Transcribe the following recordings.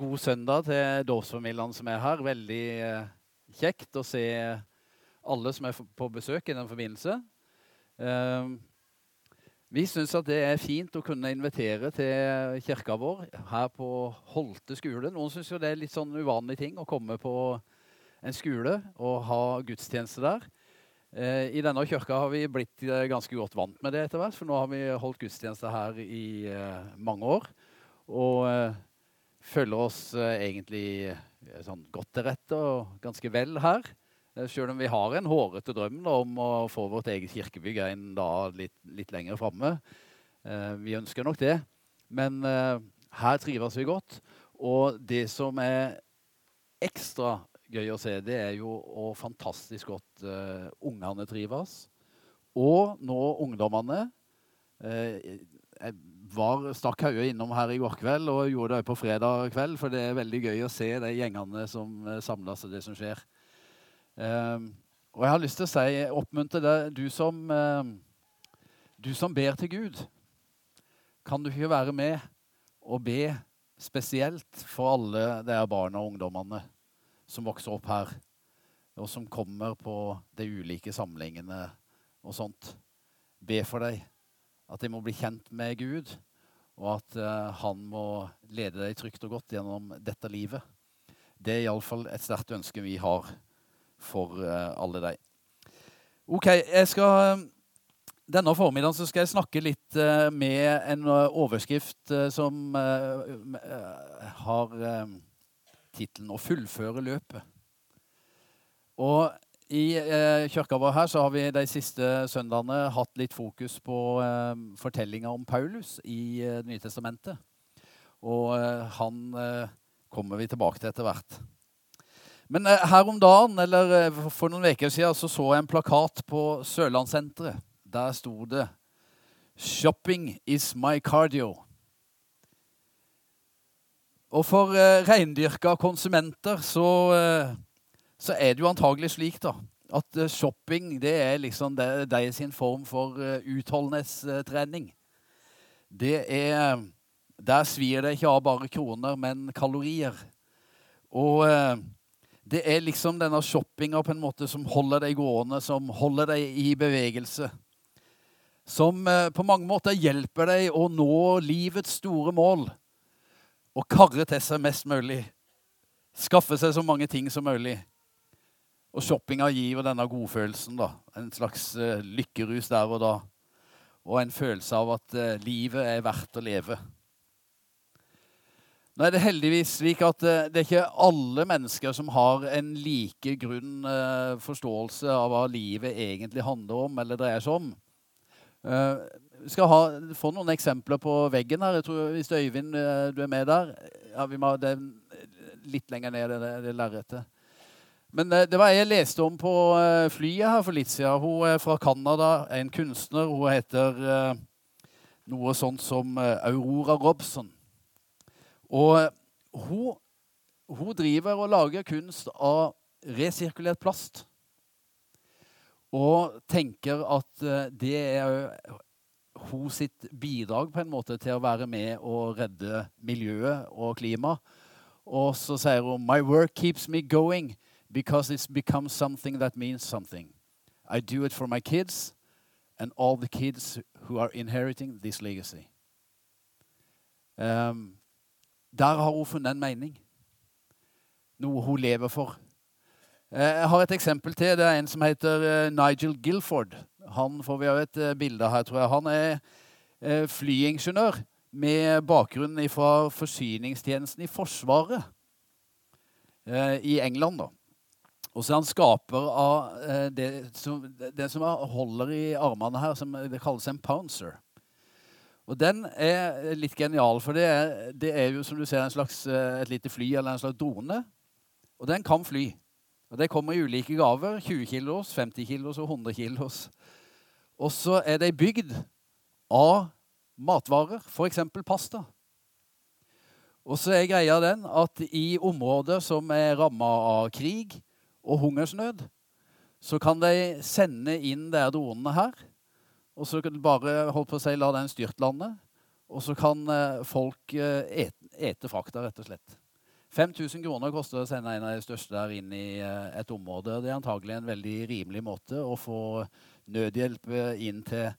God søndag til dåpsfamiliene som er her. Veldig eh, kjekt å se alle som er på besøk i den forbindelse. Eh, vi syns at det er fint å kunne invitere til kirka vår her på Holte skole. Noen syns det er litt sånn uvanlig ting å komme på en skole og ha gudstjeneste der. Eh, I denne kirka har vi blitt ganske godt vant med det etter hvert, for nå har vi holdt gudstjeneste her i mange år. Og føler oss eh, egentlig eh, sånn godt til rette og ganske vel her. Eh, Selv om vi har en hårete drøm da, om å få vårt eget kirkebygg en dag litt, litt lenger framme. Eh, vi ønsker nok det. Men eh, her trives vi godt. Og det som er ekstra gøy å se, det er jo hvor fantastisk godt eh, ungene trives. Og nå ungdommene. Jeg var, stakk hodet innom her i går kveld og gjorde det på fredag kveld, for det er veldig gøy å se de gjengene som samler samles og det som skjer. Um, og jeg har lyst til å si, oppmuntre deg, du som, uh, du som ber til Gud. Kan du ikke være med og be spesielt for alle de barna og ungdommene som vokser opp her, og som kommer på de ulike samlingene og sånt? Be for dem at de må bli kjent med Gud, og at uh, han må lede deg trygt og godt gjennom dette livet. Det er iallfall et sterkt ønske vi har for uh, alle deg. Ok, jeg skal, Denne formiddagen så skal jeg snakke litt med en overskrift som har tittelen 'Å fullføre løpet'. Og i eh, kirka vår her så har vi de siste søndagene hatt litt fokus på eh, fortellinga om Paulus i eh, Nye Testamentet. Og eh, han eh, kommer vi tilbake til etter hvert. Men eh, her om dagen, eller eh, for noen uker siden, så så jeg en plakat på Sørlandssenteret. Der sto det 'Shopping is my cardio'. Og for eh, reindyrka konsumenter så så er det jo antagelig slik da, at uh, shopping det er liksom de er sin form for uh, utholdenhetstrening. Det er Der svir det ikke av bare kroner, men kalorier. Og det er liksom denne shoppinga på en måte som holder deg gående, som holder deg i bevegelse. Som på mange måter hjelper deg å nå livets store mål. Og karre til seg mest mulig. Skaffe seg så mange ting som mulig. Og shoppinga gir jo denne godfølelsen. da. En slags uh, lykkerus der og da. Og en følelse av at uh, livet er verdt å leve. Nå er det heldigvis slik at uh, det er ikke alle mennesker som har en like grunn forståelse av hva livet egentlig handler om eller dreier seg om. Vi skal ha, få noen eksempler på veggen her. Jeg tror Hvis Øyvind du er med der ja, vi må, Det er litt lenger ned, det, det lerretet. Men eh, det var jeg leste om på eh, flyet her for litt siden. Hun er fra Canada, en kunstner. Hun heter eh, noe sånt som Aurora Robson. Og hun, hun driver og lager kunst av resirkulert plast. Og tenker at det er hun sitt bidrag på en måte til å være med og redde miljøet og klimaet. Og så sier hun 'My work keeps me going' because it's become something that means something. I do it for my kids and all the kids who are inheriting this legacy. Um, der har hun funnet en mening. Noe hun lever for. Eh, jeg har et eksempel til. Det er en som heter eh, Nigel Gilford. Han får vi et eh, bilde her, tror jeg. Han er flyingeniør med bakgrunn fra forsyningstjenesten i Forsvaret i England. da. Og så er han skaper av eh, det, som, det som holder i armene her, som det kalles en pouncer. Og den er litt genial, for det er, det er jo som du ser slags, eh, et lite fly eller en slags drone. Og den kan fly. Og Det kommer i ulike gaver. 20 kilos, 50 kilos og 100 kilos. Og så er de bygd av matvarer, f.eks. pasta. Og så er greia den at i områder som er ramma av krig, og hungersnød, så kan de sende inn de dronene her. Og så kan de bare holdt på å si, la den styrtlande. Og så kan eh, folk eh, ete frakta, rett og slett. 5000 kroner koster å sende en av de største der inn i eh, et område. Det er antagelig en veldig rimelig måte å få nødhjelp inn til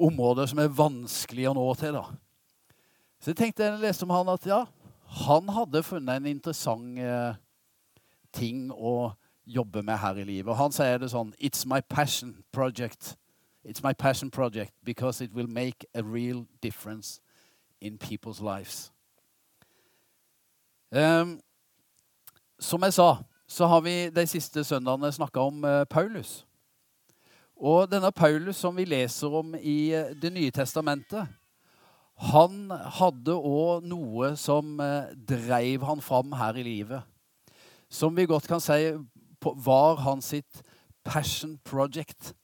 områder som er vanskelig å nå til. da. Så jeg tenkte jeg leste om han at ja, han hadde funnet en interessant ting å jobbe med her i livet. Og han sier det sånn It's my passion project. It's my passion project because it will make a real difference in people's lives. Um, som jeg sa, så har vi de siste søndagene snakka om uh, Paulus. Og denne Paulus som vi leser om i uh, Det nye testamentet, han hadde òg noe som uh, dreiv han fram her i livet. Som vi godt kan si var hans sitt passion project.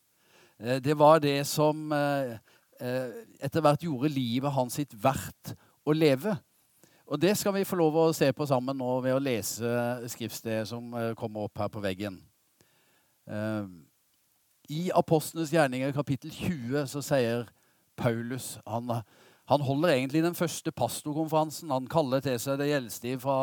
Det var det som etter hvert gjorde livet hans sitt verdt å leve. Og det skal vi få lov å se på sammen nå ved å lese skriftstedet som eh, kommer opp her på veggen. Eh, I Apostlenes gjerninger kapittel 20 så sier Paulus han, han holder egentlig den første pastorkonferansen. Han kaller til seg det eldste fra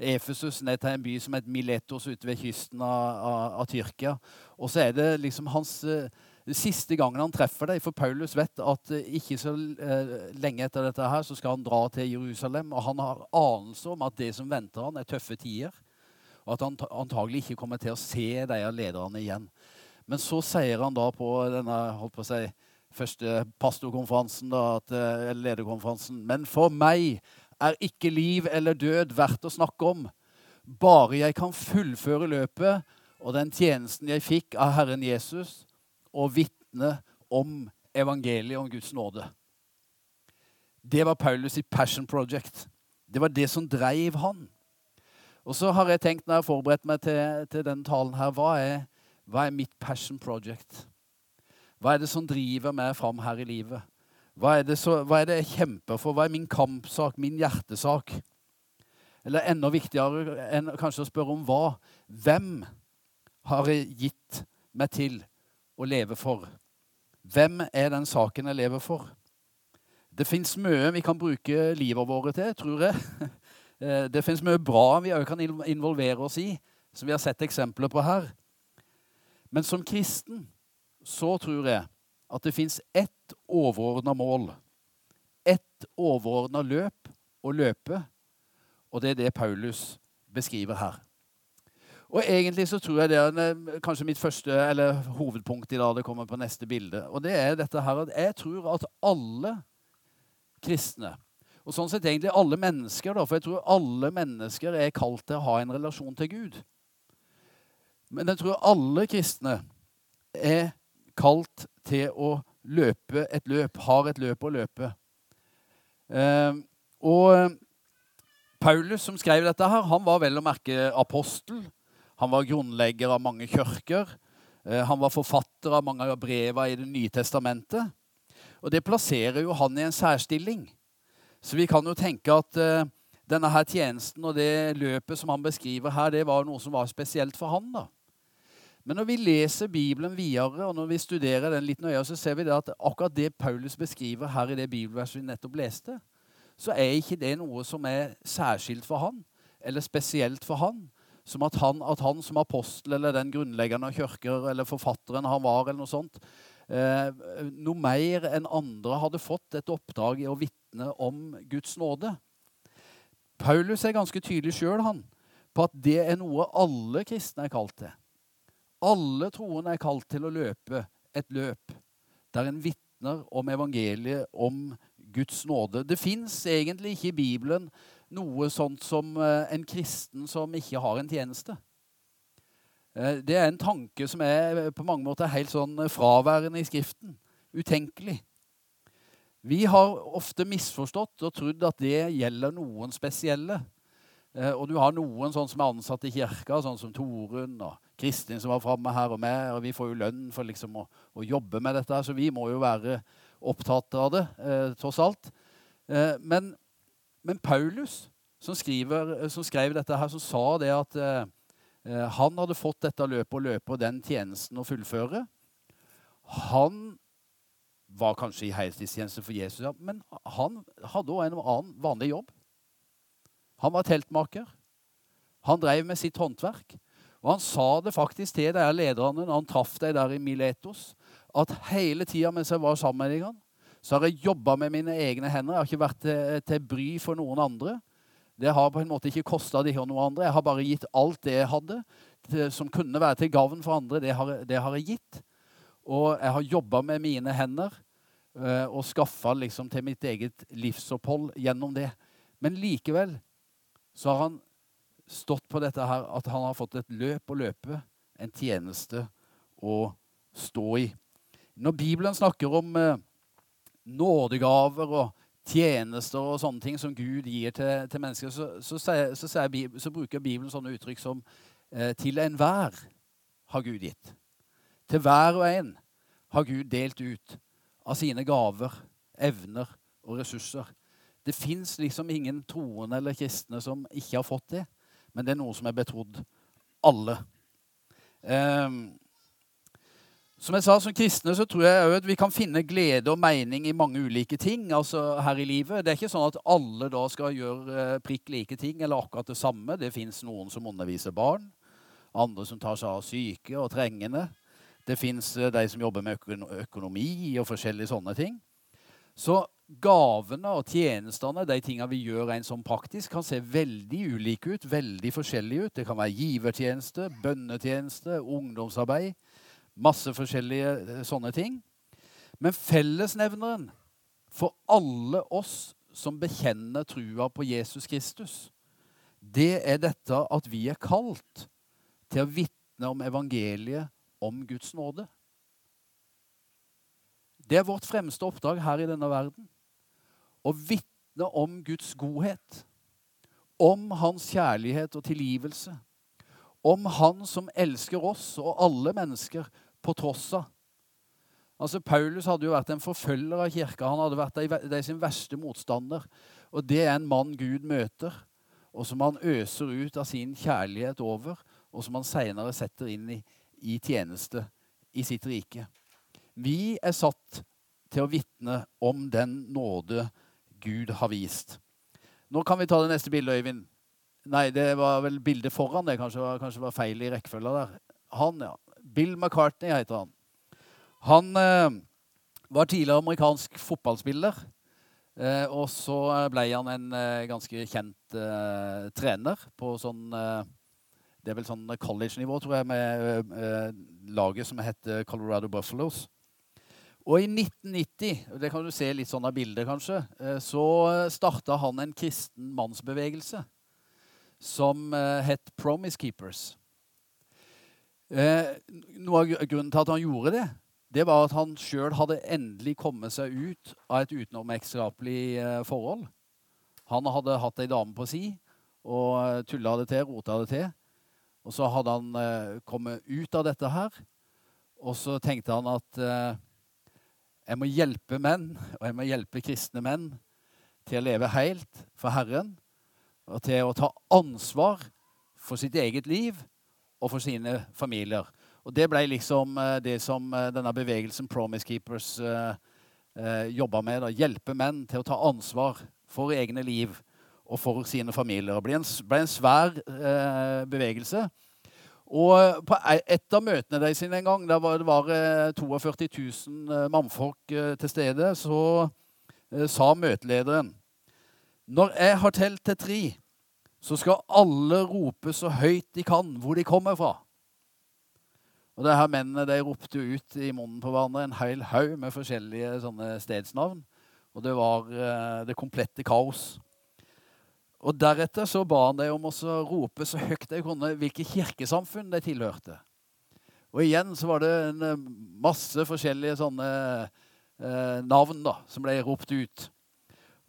Efesus ned til en by som heter Miletos ute ved kysten av, av, av Tyrkia. Og så er det liksom hans eh, siste gangen han treffer deg. For Paulus vet at eh, ikke så eh, lenge etter dette her så skal han dra til Jerusalem. Og han har anelse om at det som venter han er tøffe tider. Og at han antagelig ikke kommer til å se de lederne igjen. Men så sier han da på denne holdt på å si, første pastorkonferansen, da, at, eller lederkonferansen Men for meg er ikke liv eller død verdt å snakke om. Bare jeg kan fullføre løpet og den tjenesten jeg fikk av Herren Jesus, og vitne om evangeliet om Guds nåde. Det var Paulus' i Passion Project. Det var det som dreiv han. Og så har jeg tenkt, når jeg har forberedt meg til, til denne talen her, hva er, hva er, mitt passion project? Hva er det som driver meg fram her i livet? Hva er, så, hva er, det jeg kjemper for? Hva er min kampsak, min hjertesak? Eller enda viktigere enn kanskje å spørre om hva. Hvem har jeg gitt meg til å leve for. Hvem er den saken jeg lever for? Det fins mye vi kan bruke livet vårt til, tror jeg. Eh, det fins mye bra vi òg kan involvere oss i, som vi har sett eksempler på her. Men som kristen så tror jeg at det fins ett overordna mål. Ett overordna løp å løpe. Og det er det Paulus beskriver her. Og egentlig så tror jeg det er eh, kanskje mitt første, eller hovedpunkt i dag. Det kommer på neste bilde. Og det er dette her at jeg tror at alle kristne, og sånn sett egentlig alle mennesker, da, for jeg tror alle mennesker er kalt til å ha en relasjon til Gud. Men jeg tror alle kristne er kalt til å løpe et løp, har et løp å løpe. Eh, og Paulus, som skrev dette, her, han var vel å merke apostel. Han var grunnlegger av mange kirker. Eh, han var forfatter av mange av brevene i Det nye testamentet. Og det plasserer jo han i en særstilling. Så vi kan jo tenke at eh, denne her tjenesten og det løpet som han beskriver her, det var noe som var spesielt for han. da. Men når vi leser Bibelen videre, og når vi studerer den litt nøyere, så ser vi det at akkurat det Paulus beskriver her i det bibelverset vi nettopp leste, så er ikke det noe som er særskilt for han, eller spesielt for han som at han, at han, som apostel eller den grunnleggende av kirker eller forfatteren han var, eller noe sånt, eh, noe mer enn andre hadde fått et oppdrag i å vitne om Guds nåde. Paulus er ganske tydelig sjøl på at det er noe alle kristne er kalt til. Alle troende er kalt til å løpe et løp der en vitner om evangeliet, om Guds nåde. Det fins egentlig ikke i Bibelen noe sånt som eh, en kristen som ikke har en tjeneste. Eh, det er en tanke som er på mange måter helt sånn fraværende i Skriften. Utenkelig. Vi har ofte misforstått og trodd at det gjelder noen spesielle. Eh, og du har noen sånn som er ansatt i kirka, sånn som Torunn og Kristin som var framme her og med. Og vi får jo lønn for liksom å, å, jobbe med dette, her, så vi må jo være opptatt av det, eh, tross alt. Eh, men men Paulus, som, skriver, som, skrev dette her, som sa det at eh, eh, han hadde fått dette løpet å løpe og den tjenesten å fullføre. Han var kanskje i heilstidstjeneste for Jesus, ja, men han hadde òg en annen vanlig jobb. Han var teltmaker. Han drev med sitt håndverk. Og han sa det faktisk til de lederne når han traff dem der i Miletos, at hele tida mens jeg var sammen med dem, så har jeg jobba med mine egne hender. Jeg har ikke vært til, til bry for noen andre. Det har på en måte ikke kosta de noe andre. Jeg har bare gitt alt det jeg hadde, til, som kunne være til gavn for andre. Det har, det har, jeg gitt. Og jeg har jobba med mine hender øh, og skaffa liksom til mitt eget livsopphold gjennom det. Men likevel så har han stått på dette her at han har fått et løp å løpe, en tjeneste å stå i. Når Bibelen snakker om eh, nådegaver og tjenester og sånne ting som Gud gir til, til mennesker, så, så, så, så, bruker Bibelen sånne uttrykk som eh, 'til enhver har Gud gitt'. Til hver og en har Gud delt ut av sine gaver, evner og ressurser. Det fins liksom ingen troende eller kristne som ikke har fått det men det er noe som er betrodd alle. Um, som jeg sa, Som kristne så tror jeg at vi kan finne glede og mening i mange ulike ting altså her i livet. Det er ikke sånn at alle da skal gjøre uh, prikk like ting eller akkurat det samme. Det fins noen som underviser barn, andre som tar seg av syke og trengende. Det fins uh, de som jobber med økonomi og forskjellige sånne ting. Så gavene og tjenestene, de tingene vi gjør rent sånn praktisk, kan se veldig ulike ut, veldig forskjellige ut. Det kan være givertjeneste, bønnetjeneste, ungdomsarbeid. Masse forskjellige eh, sånne ting. Men fellesnevneren for alle oss som bekjenner trua på Jesus Kristus, det er dette at vi er kalt til å vitne om evangeliet om Guds nåde. Det er vårt fremste oppdrag her i denne verden å vitne om Guds godhet, om hans kjærlighet og tilgivelse, om Han som elsker oss og alle mennesker på tross av. Altså, Paulus hadde jo vært en forfølger av kirka. Han hadde vært de, sin verste motstander. Og det er en mann Gud møter, og som han øser ut av sin kjærlighet over, og som han seinere setter inn i, i tjeneste i sitt rike. Vi er satt til å vitne om den nåde Gud har vist. Nå kan vi ta det neste bildet, Øyvind. Nei, det var vel bildet foran det. Kanskje, kanskje var feil i rekkefølga der. Han, ja. Bill McCartney heter han. Han eh, var tidligere amerikansk fotballspiller. Eh, og så ble han en eh, ganske kjent eh, trener på sånn eh, Det er vel sånn college-nivå, tror jeg, med eh, laget som heter Colorado Buffaloes. Og i 1990, og det kan du se litt sånn av bildet kanskje, eh, så starta han en kristen mannsbevegelse som eh, het Promise Keepers. Eh, noe av grunnen til at han gjorde det, det var at han sjøl hadde endelig kommet seg ut av et utenomekteskapelig forhold. Han hadde hatt ei dame på si og tulla det til, rota det til. Og så hadde han kommet ut av dette her, og så tenkte han at jeg må hjelpe menn, og jeg må hjelpe kristne menn til å leve helt for Herren og til å ta ansvar for sitt eget liv og for sine familier. Og Det ble liksom eh, det som eh, denne bevegelsen Promise Keepers uh, jobba med. Da. Hjelpe menn til å ta ansvar for egne liv og for sine familier. Det ble en, svær bevegelse. Og på et av møtene deres en gang, der var det var 42 eh, 000 eh, mannfolk eh, til stede, så sa møtelederen Når jeg har telt til tre, så skal alle rope så høyt de kan hvor de kommer fra. Og det her Mennene de ropte ut i munnen på hverandre en hel haug med forskjellige stedsnavn. Og det var det komplette kaos. Og Deretter så ba han dem om å rope så høyt de kunne hvilke kirkesamfunn de tilhørte. Og igjen så var det en eh, masse forskjellige sånne eh, navn da, som ble ropt ut.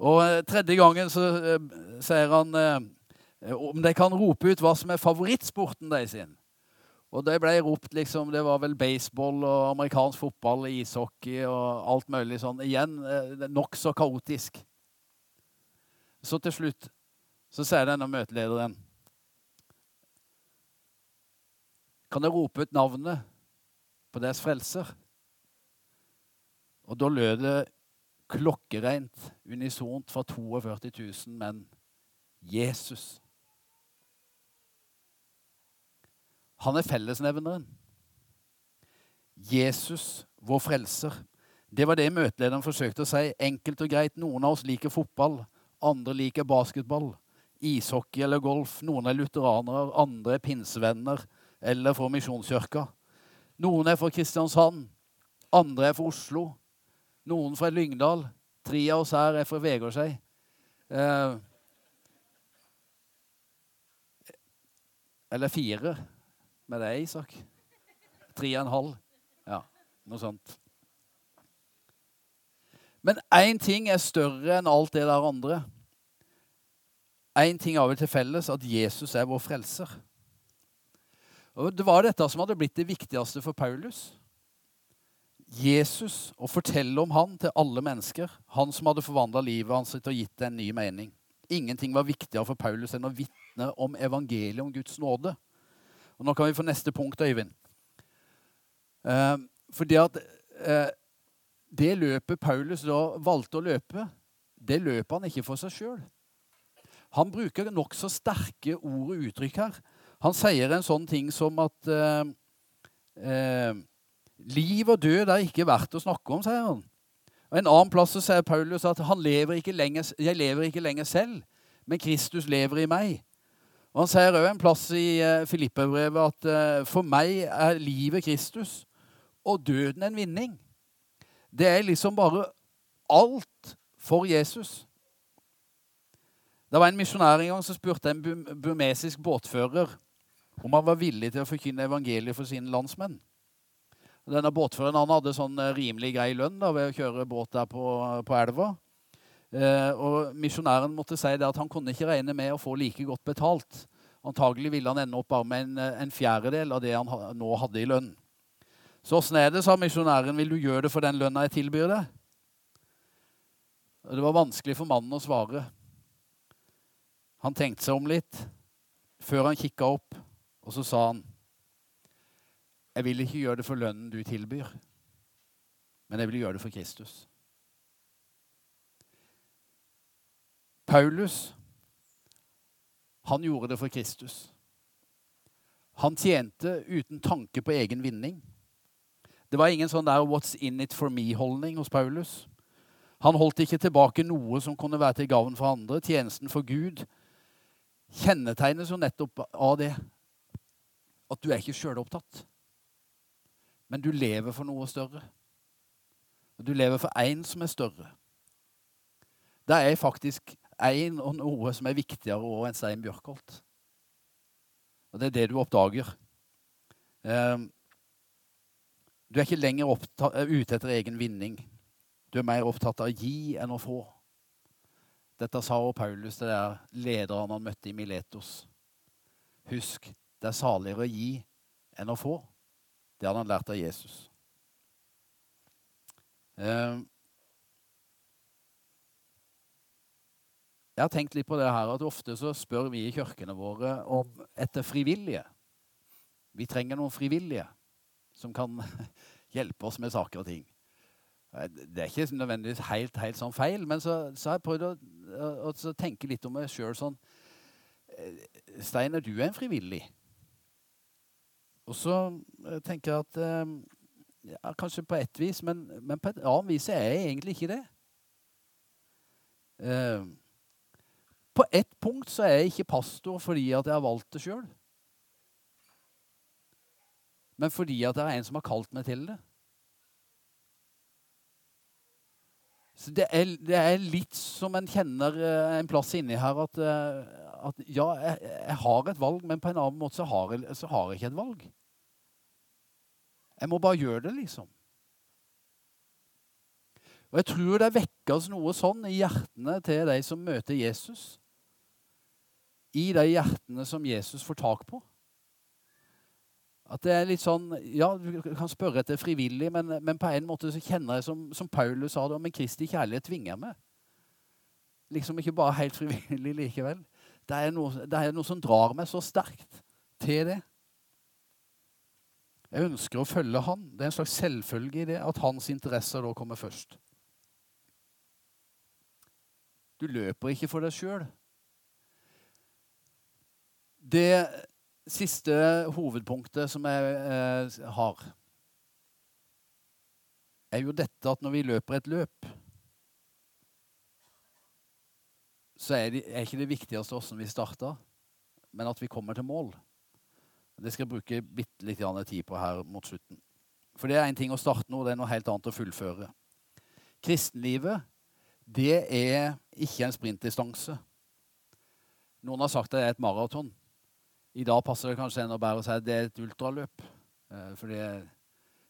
Og eh, tredje gangen så eh, sier han eh, om de kan rope ut hva som er favorittsporten deres. sin. Og det ble ropt liksom, det var vel baseball og amerikansk fotball, ishockey og alt mulig sånn. Igjen eh, nokså kaotisk. Så til slutt så sier denne møtelederen Kan jeg rope ut navnet på deres frelser? Og da lød det klokkereint, unisont fra 42 000 menn Jesus. Han er fellesnevneren. Jesus, vår frelser. Det var det møtelederen forsøkte å si. Enkelt og greit. Noen av oss liker fotball, andre liker basketball, ishockey eller golf. Noen er lutheranere, andre er pinsevenner eller fra Misjonskirka. Noen er fra Kristiansand, andre er fra Oslo. Noen fra Lyngdal. Tre av oss her er fra Vegårshei. Eh, eller fire med deg, Isak. Tre og en halv. Ja, noe sånt. Men én ting er større enn alt det der andre. Én ting har vi til felles, at Jesus er vår frelser. Og Det var dette som hadde blitt det viktigste for Paulus. Jesus, å fortelle om han til alle mennesker. Han som hadde forvandla livet hans og gitt det en ny mening. Ingenting var viktigere for Paulus enn å vitne om evangeliet om Guds nåde. Og Nå kan vi få neste punkt, Øyvind. Eh, fordi at eh, det løpet Paulus da valgte å løpe, det løper han ikke for seg sjøl. Han bruker nokså sterke ord og uttrykk her. Han sier en sånn ting som at eh, eh, Liv og død er ikke verdt å snakke om, sier han. Og En annen plass så sier Paulus at han lever ikke lenger, jeg lever ikke lenger selv, men Kristus lever i meg. Og Han sier òg en plass i uh, Filippebrevet at uh, for meg er livet Kristus og døden en vinning. Det er liksom bare alt for Jesus. Det var en misjonær en gang som spurte en burmesisk båtfører om han var villig til å forkynne evangeliet for sine landsmenn. Denne Båtføreren han hadde sånn eh, rimelig grei lønn da, ved å kjøre båt der på, på elva. Eh, og Misjonæren måtte si det at han kunne ikke regne med å få like godt betalt. Antagelig ville han ende opp bare med en, en fjerdedel av det han nå hadde i lønn. Så åssen er det, sa misjonæren, vil du gjøre det for den lønna jeg tilbyr deg? Det var vanskelig for mannen å svare. Han tenkte seg om litt før han kikka opp, og så sa han Jeg vil ikke gjøre det for lønnen du tilbyr, men jeg vil gjøre det for Kristus. Paulus, han gjorde det for Kristus. Han tjente uten tanke på egen vinning. Det var ingen sånn der 'what's in it for me'-holdning hos Paulus. Han holdt ikke tilbake noe som kunne være til gavn for andre. Tjenesten for Gud kjennetegnes jo nettopp av det at du er ikke sjølopptatt, men du lever for noe større. Du lever for én som er større. Det er faktisk én og noe som er viktigere enn Stein Bjørkholt. Og det er det du oppdager. Um, du er ikke lenger eh, ute etter egen vinning. Du er mer opptatt av å gi enn å få. Dette sa også Paulus til der lederen han møtte i Miletos. Husk, det er saligere å gi enn å få. Det hadde han lært av Jesus. Ehm, jeg har tenkt litt på det her at ofte så spør vi i kirkene våre om etter frivillige. Vi trenger noen frivillige som kan hjelpe oss med saker og ting. Det er ikke nødvendigvis helt, helt sånn feil, men så, så har jeg prøvd å, å, å tenke litt om meg sjøl sånn Steinar, du er en frivillig? Og så eh, tenker jeg at eh, ja, Kanskje på ett vis, men, men, på et annet vis er jeg egentlig ikke det. På ett punkt så er jeg ikke pastor fordi at jeg har valgt det sjøl men fordi at det er en som har kalt meg til det. Så det er, det er litt som en kjenner eh, en plass inni her at, eh, at ja, jeg, jeg, har et valg, men på en annen måte så har, jeg, så har jeg ikke et valg. Jeg må bare gjøre det, liksom. Og Jeg tror det vekkes noe sånn i hjertene til de som møter Jesus. I de hjertene som Jesus får tak på. At det er litt sånn, Ja, du kan spørre etter frivillig, men, men på en måte så kjenner jeg, som, som Paulus sa det, men Kristi kjærlighet tvinger meg. Liksom ikke bare helt frivillig likevel. Det er, noe, det er noe som drar meg så sterkt til det. Jeg ønsker å følge han. Det er en slags selvfølge i det at hans interesser da kommer først. Du løper ikke for deg sjøl. Det siste hovedpunktet som jeg eh, har, er jo dette at når vi løper et løp, så er, det, er ikke det viktigste åssen vi starta, men at vi kommer til mål. Det skal jeg bruke bitte litt tid på her mot slutten. For det er én ting å starte noe, det er noe helt annet å fullføre. Kristenlivet, det er ikke en sprintdistanse. Noen har sagt at det er et maraton. I dag passer det kanskje enda bedre å si at det er et ultraløp. Eh, fordi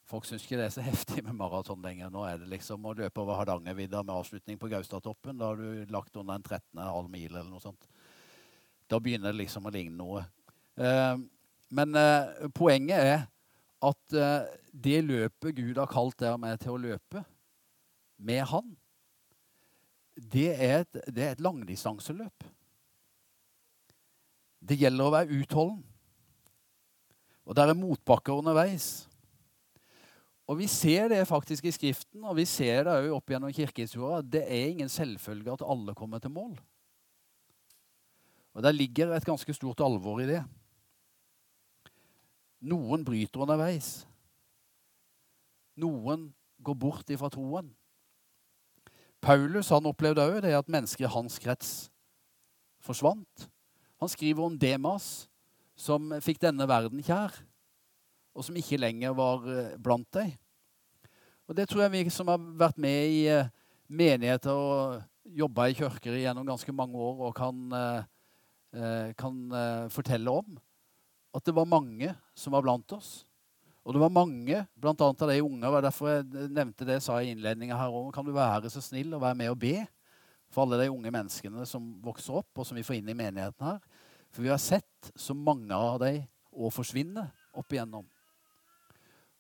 folk syns ikke det er så heftig med maraton lenger. Nå er det liksom å løpe over Hardangervidda med avslutning på Gaustatoppen. Da har du lagt under en 13,5 mil eller noe sånt. Da begynner det liksom å ligne noe. Eh, men eh, poenget er at det løpet Gud har kalt dere med til å løpe, med Han, det er et, det er et langdistanseløp. Det gjelder å være utholden. Og der er motbakker underveis. Og vi ser det faktisk i Skriften, og vi ser det opp gjennom kirkehistoria. Det er ingen selvfølge at alle kommer til mål. Og Der ligger et ganske stort alvor i det. Noen bryter underveis. Noen går bort ifra troen. Paulus han opplevde òg at mennesker i hans krets forsvant. Han skriver om Demas, som fikk denne verden kjær, og som ikke lenger var eh, blant deg. Og Det tror jeg vi som har vært med i eh, menigheter og jobba i kirker gjennom ganske mange år, og kan, eh, kan fortelle om. At det var mange som var blant oss. Og det var mange, bl.a. av de unge. og derfor jeg nevnte det jeg sa i innledninga her òg. Kan du være så snill og være med og be? for alle de unge menneskene som vokser opp, og som vi får inn i menigheten her. For vi har sett så mange av dem å forsvinne opp igjennom.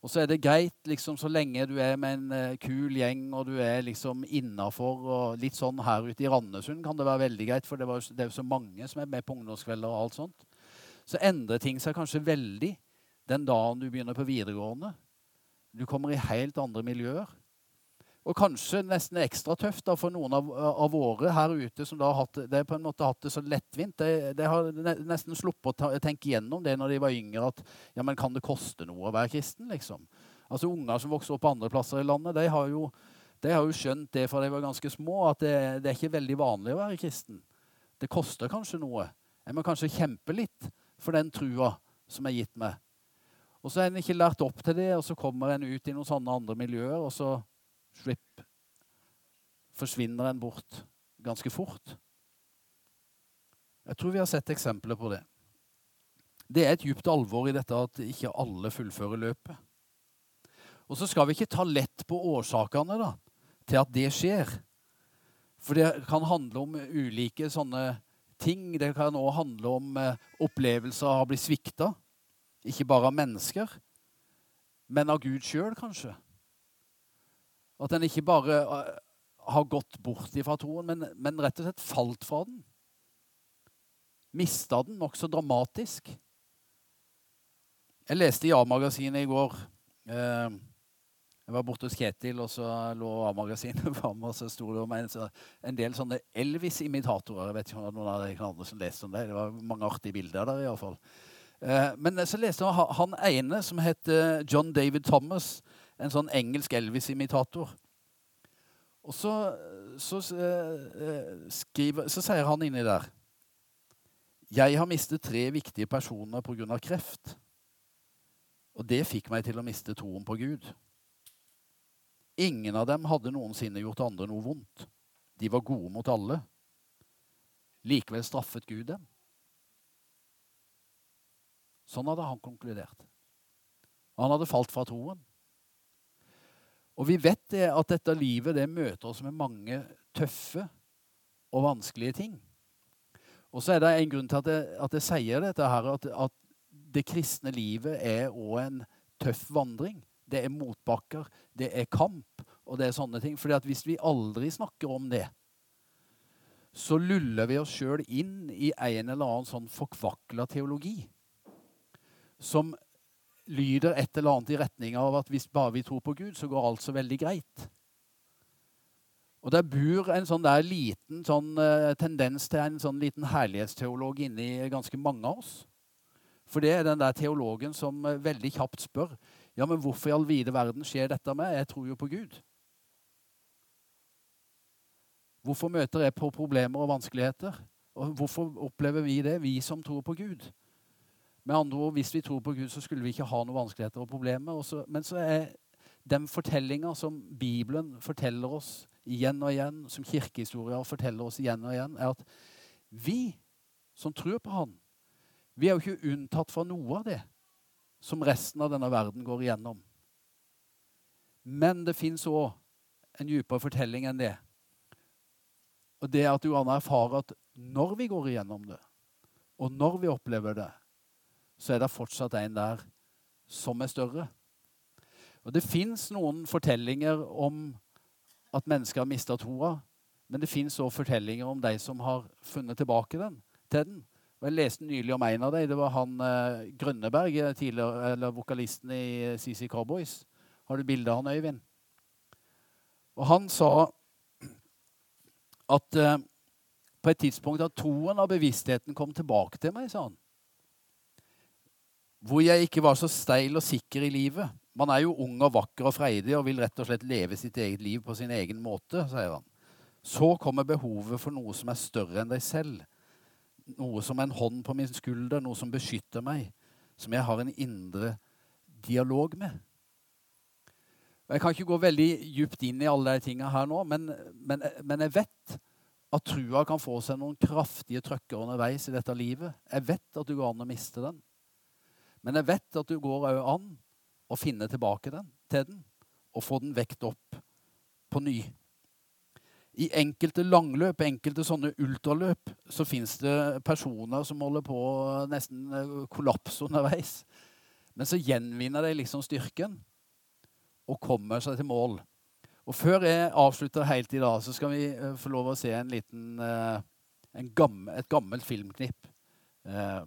Og så er det greit liksom, så lenge du er med en uh, kul gjeng og du er liksom innafor og litt sånn her ute i Randesund kan det være veldig greit, for det, var, det er jo så mange som er med på ungdomskvelder og alt sånt. Så endrer ting seg kanskje veldig den dagen du begynner på videregående. Du kommer i helt andre miljøer. Og kanskje nesten ekstra tøft da, for noen av, av, våre her ute som da har hatt, det på en måte hatt det så lettvint. De, de har nesten sluppet å tenke gjennom det når de var yngre, at ja, men kan det koste noe å være kristen? liksom? Altså Unger som vokser opp på andre plasser i landet, de har jo, de har jo skjønt det fra de var ganske små, at det, det, er ikke veldig vanlig å være kristen. Det koster kanskje noe. Jeg må kanskje kjempe litt for den trua som er gitt meg. Og så er en ikke lært opp til det, og så kommer en ut i noen sånne andre miljøer, og så Slipp. Forsvinner en bort ganske fort. Jeg tror vi har sett eksempler på det. Det er et djupt alvor i dette at ikke alle fullfører løpet. Og så skal vi ikke ta lett på årsakene da, til at det skjer. For det kan handle om ulike sånne ting. Det kan òg handle om eh, opplevelser av å bli svikta. Ikke bare av mennesker, men av Gud sjøl, kanskje. At en ikke bare eh, har gått bort ifra troen, men, men, rett og slett falt fra den. Mista den nokså dramatisk. Jeg leste i A-magasinet i går. Eh, jeg var borte hos Kjetil, og så lå A-magasinet framme, og så sto det om en, en del sånne Elvis-imitatorer. Jeg vet ikke om det var noen av dere andre som leste om det. Det var mange artige bilder der, iallfall. Eh, men så leste jeg han ene, som het John David Thomas en sånn engelsk Elvis-imitator. Og så, så, eh, skriver, så, sier han inni der Jeg har mistet tre viktige personer pga. kreft. Og det fikk meg til å miste troen på Gud. Ingen av dem hadde noensinne gjort andre noe vondt. De var gode mot alle. Likevel straffet Gud dem. Sånn hadde han konkludert. Han hadde falt fra troen. Og vi vet det at dette livet det møter oss med mange tøffe og vanskelige ting. Og så er det en grunn til at jeg, at jeg sier dette her, at, at, det kristne livet er òg en tøff vandring. Det er motbakker, det er kamp, og det er sånne ting. Fordi at hvis vi aldri snakker om det, så luller vi oss sjøl inn i en eller annen sånn forkvakla teologi som lyder et eller annet i retning av at hvis bare vi tror på Gud, så går alt så veldig greit. Og der bor en sånn der liten sånn, eh, tendens til en sånn liten herlighetsteolog inni ganske mange av oss. For det er den der teologen som eh, veldig kjapt spør ja, men hvorfor i all vide verden skjer dette med? Jeg tror jo på Gud. Hvorfor møter jeg på problemer og vanskeligheter? Og hvorfor opplever vi det, vi som tror på Gud? Med andre ord, Hvis vi tror på Gud, så skulle vi ikke ha noen vanskeligheter og problemer. Også, men så er den fortellinga som Bibelen forteller oss igjen og igjen, som kirkehistorier forteller oss igjen og igjen, er at vi som tror på Han, vi er jo ikke unntatt fra noe av det som resten av denne verden går igjennom. Men det fins òg en dypere fortelling enn det. Og det er at du kan erfare at når vi går igjennom det, og når vi opplever det, så er det fortsatt en der som er større. Og Det fins noen fortellinger om at mennesker har mista troa, men det fins òg fortellinger om de som har funnet tilbake den, til den. Og Jeg leste nylig om en av dem. Det var han eh, Grønneberg, eh, eller vokalisten i CC Cowboys. Har du bilde av han, Øyvind? Og han sa at eh, på et tidspunkt at troen og bevisstheten kom tilbake til meg, sa han. Hvor jeg ikke var så steil og sikker i livet. Man er jo ung og vakker og freidig og vil rett og slett leve sitt eget liv på sin egen måte, sier han. Så kommer behovet for noe som er større enn deg selv. Noe som en hånd på min skulder, noe som beskytter meg. Som jeg har en indre dialog med. Jeg kan ikke gå veldig djupt inn i alle de tingene her nå, men, men, men jeg vet at trua kan få seg noen kraftige trøkker underveis i dette livet. Jeg vet at du går an å miste den. Men jeg vet at du går an å finne tilbake den, til den og få den vekt opp på ny. I enkelte langløp, enkelte sånne ultraløp, så fins det personer som holder på nesten eh, kollapse underveis. Men så gjenvinner de liksom styrken og kommer seg til mål. Og før jeg avslutter helt i dag, så skal vi uh, få lov å se en liten, uh, en gammel, et gammelt filmknipp. Uh,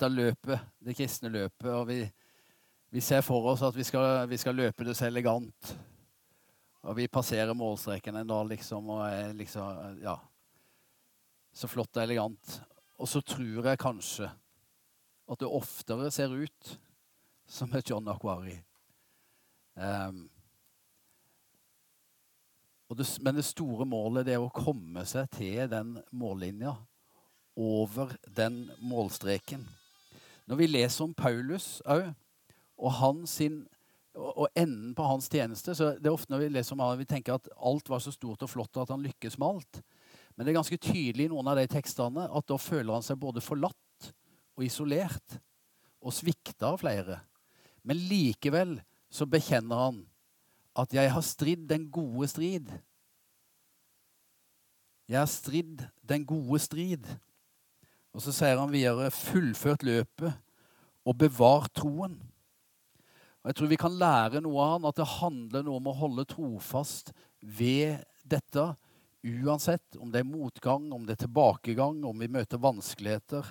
dette løpet, det kristne løpet, og vi, vi ser for oss at vi skal, vi skal, løpe det så elegant. Og vi passerer målstreken en dag, liksom, og er liksom Ja. Så flott og elegant. Og så tror jeg kanskje at det oftere ser ut som et John Aquari. Um, det, men det store målet det er å komme seg til den mållinja over den målstreken. Når vi leser om Paulus òg, og, og, enden på hans tjeneste så Det er ofte når vi leser om han, vi tenker at alt var så stort og flott at han lykkes med alt. Men det er ganske tydelig i noen av de tekstene at da føler han seg både forlatt og isolert. Og svikta av flere. Men likevel så bekjenner han at 'jeg har stridd den gode strid'. Jeg har stridd den gode strid. Og så sier han videre 'fullført løpet og bevart troen'. Og Jeg tror vi kan lære noe av han, at det handler noe om å holde trofast ved dette. Uansett om det er motgang, om det er tilbakegang, om vi møter vanskeligheter.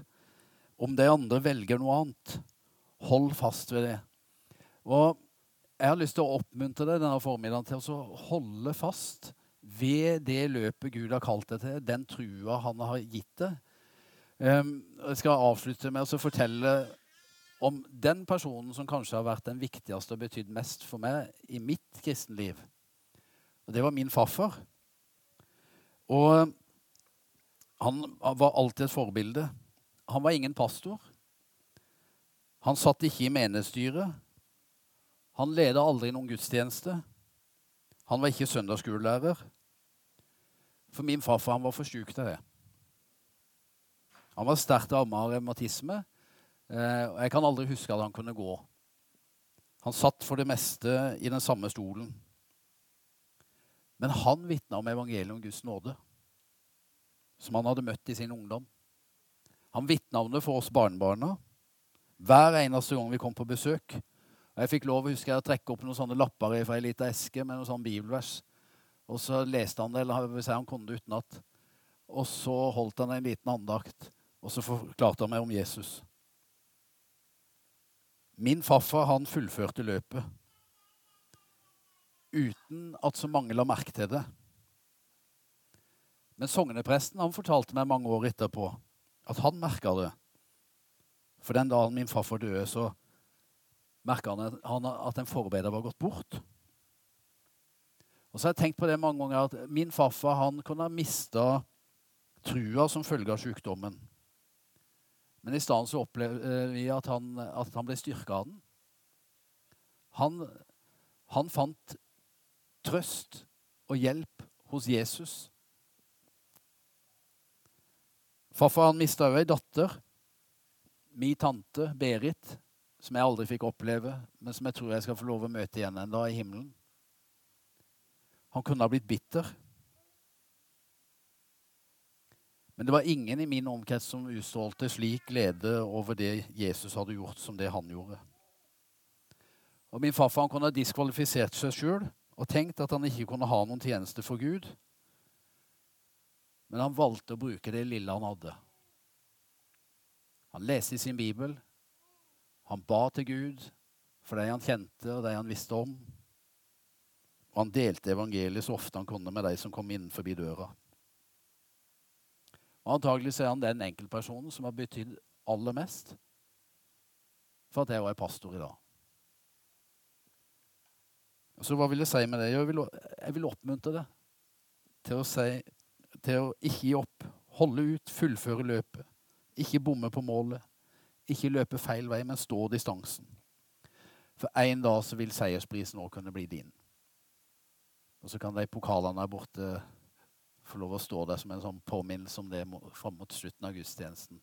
Om de andre velger noe annet. Hold fast ved det. Og jeg har lyst til å oppmuntre deg denne formiddagen til å holde fast ved det løpet Gud har kalt deg til, den trua han har gitt deg. Um, jeg skal avslutte med å fortelle om den personen som kanskje har vært den viktigste og betydd mest for meg i mitt kristenliv. Og det var min farfar. Og han var alltid et forbilde. Han var ingen pastor. Han satt ikke i menighetsstyret. Han leda aldri noen gudstjeneste. Han var ikke søndagsskolelærer. For min farfar han var for sjuk til det. Han var sterkt ramma av revmatisme. Eh, og jeg kan aldri huske at han kunne gå. Han satt for det meste i den samme stolen. Men han vitna om evangeliet om Guds nåde, som han hadde møtt i sin ungdom. Han vitna om det for oss barnebarna hver eneste gang vi kom på besøk. Og Jeg fikk lov å huske å trekke opp noen sånne lapper fra ei lita eske med noen sånne bibelvers. Og så leste han det, eller vil si han kunne det utenat. Og så holdt han en liten andakt, og så forklarte han meg om Jesus. Min farfar han fullførte løpet uten at så mange la merke til det. Men sognepresten han fortalte meg mange år etterpå at han merka det. For den dagen min farfar døde, så merka han at en forarbeider var gått bort. Og så har jeg tenkt på det mange ganger at min farfar han kunne ha mista trua som følge av sykdommen. Men i stedet så opplever vi at han, at han ble styrka av den. Han, han fant trøst og hjelp hos Jesus. Farfar han mista òg ei datter, mi tante Berit, som jeg aldri fikk oppleve, men som jeg tror jeg skal få lov å møte igjen en dag i himmelen. Han kunne ha blitt bitter. Men det var ingen i min omkrets som utstrålte slik glede over det Jesus hadde gjort, som det han gjorde. Og Min farfar han kunne ha diskvalifisert seg sjøl og tenkt at han ikke kunne ha noen tjeneste for Gud. Men han valgte å bruke det lille han hadde. Han leste i sin bibel. Han ba til Gud for de han kjente og de han visste om. Og han delte evangeliet så ofte han kunne med de som kom innenfor døra. Og Antagelig er han den enkeltpersonen som har betydd aller mest for at jeg var pastor i dag. Så hva vil jeg si med det? Jeg vil, jeg vil oppmuntre deg til å, si, til å ikke gi opp. Holde ut, fullføre løpet. Ikke bomme på målet. Ikke løpe feil vei, men stå distansen. For en dag så vil seiersprisen òg kunne bli din. Og så kan de pokalene der borte få lov å stå der som en sånn påminnelse om det fram mot slutten av gudstjenesten.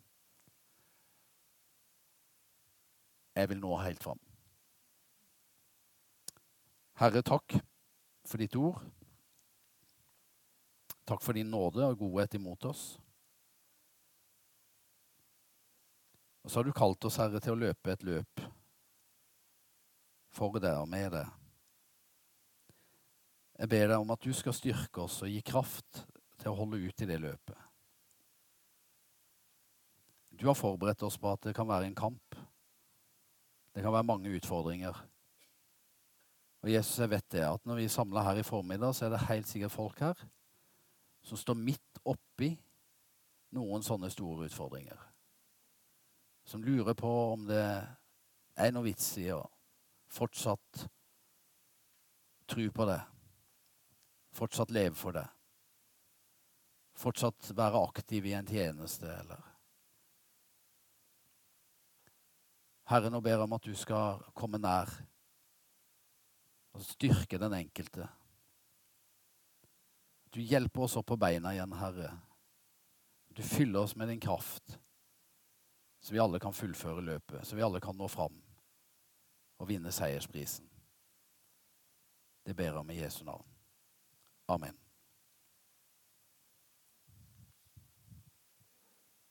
Jeg vil nå helt fram. Herre, takk for ditt ord. Takk for din nåde og godhet imot oss. Og så har du kalt oss, Herre, til å løpe et løp for deg og med deg. Jeg ber deg om at du skal styrke oss og gi kraft til å holde ut i det løpet. Du har forberedt oss på at det kan være en kamp. Det kan være mange utfordringer. Og Jesus, jeg vet det, at når vi samler her i formiddag, så er det helt sikkert folk her som står midt oppi noen sånne store utfordringer. Som lurer på om det er noe vits i å fortsatt tro på det. Fortsatt leve for det fortsatt være aktiv i en tjeneste, eller Herre, nå ber jeg om at du skal komme nær og styrke den enkelte. Du hjelper oss opp på beina igjen, Herre. Du fyller oss med din kraft, så vi alle kan fullføre løpet, så vi alle kan nå fram og vinne seiersprisen. Det ber jeg om i Jesu navn. Amen.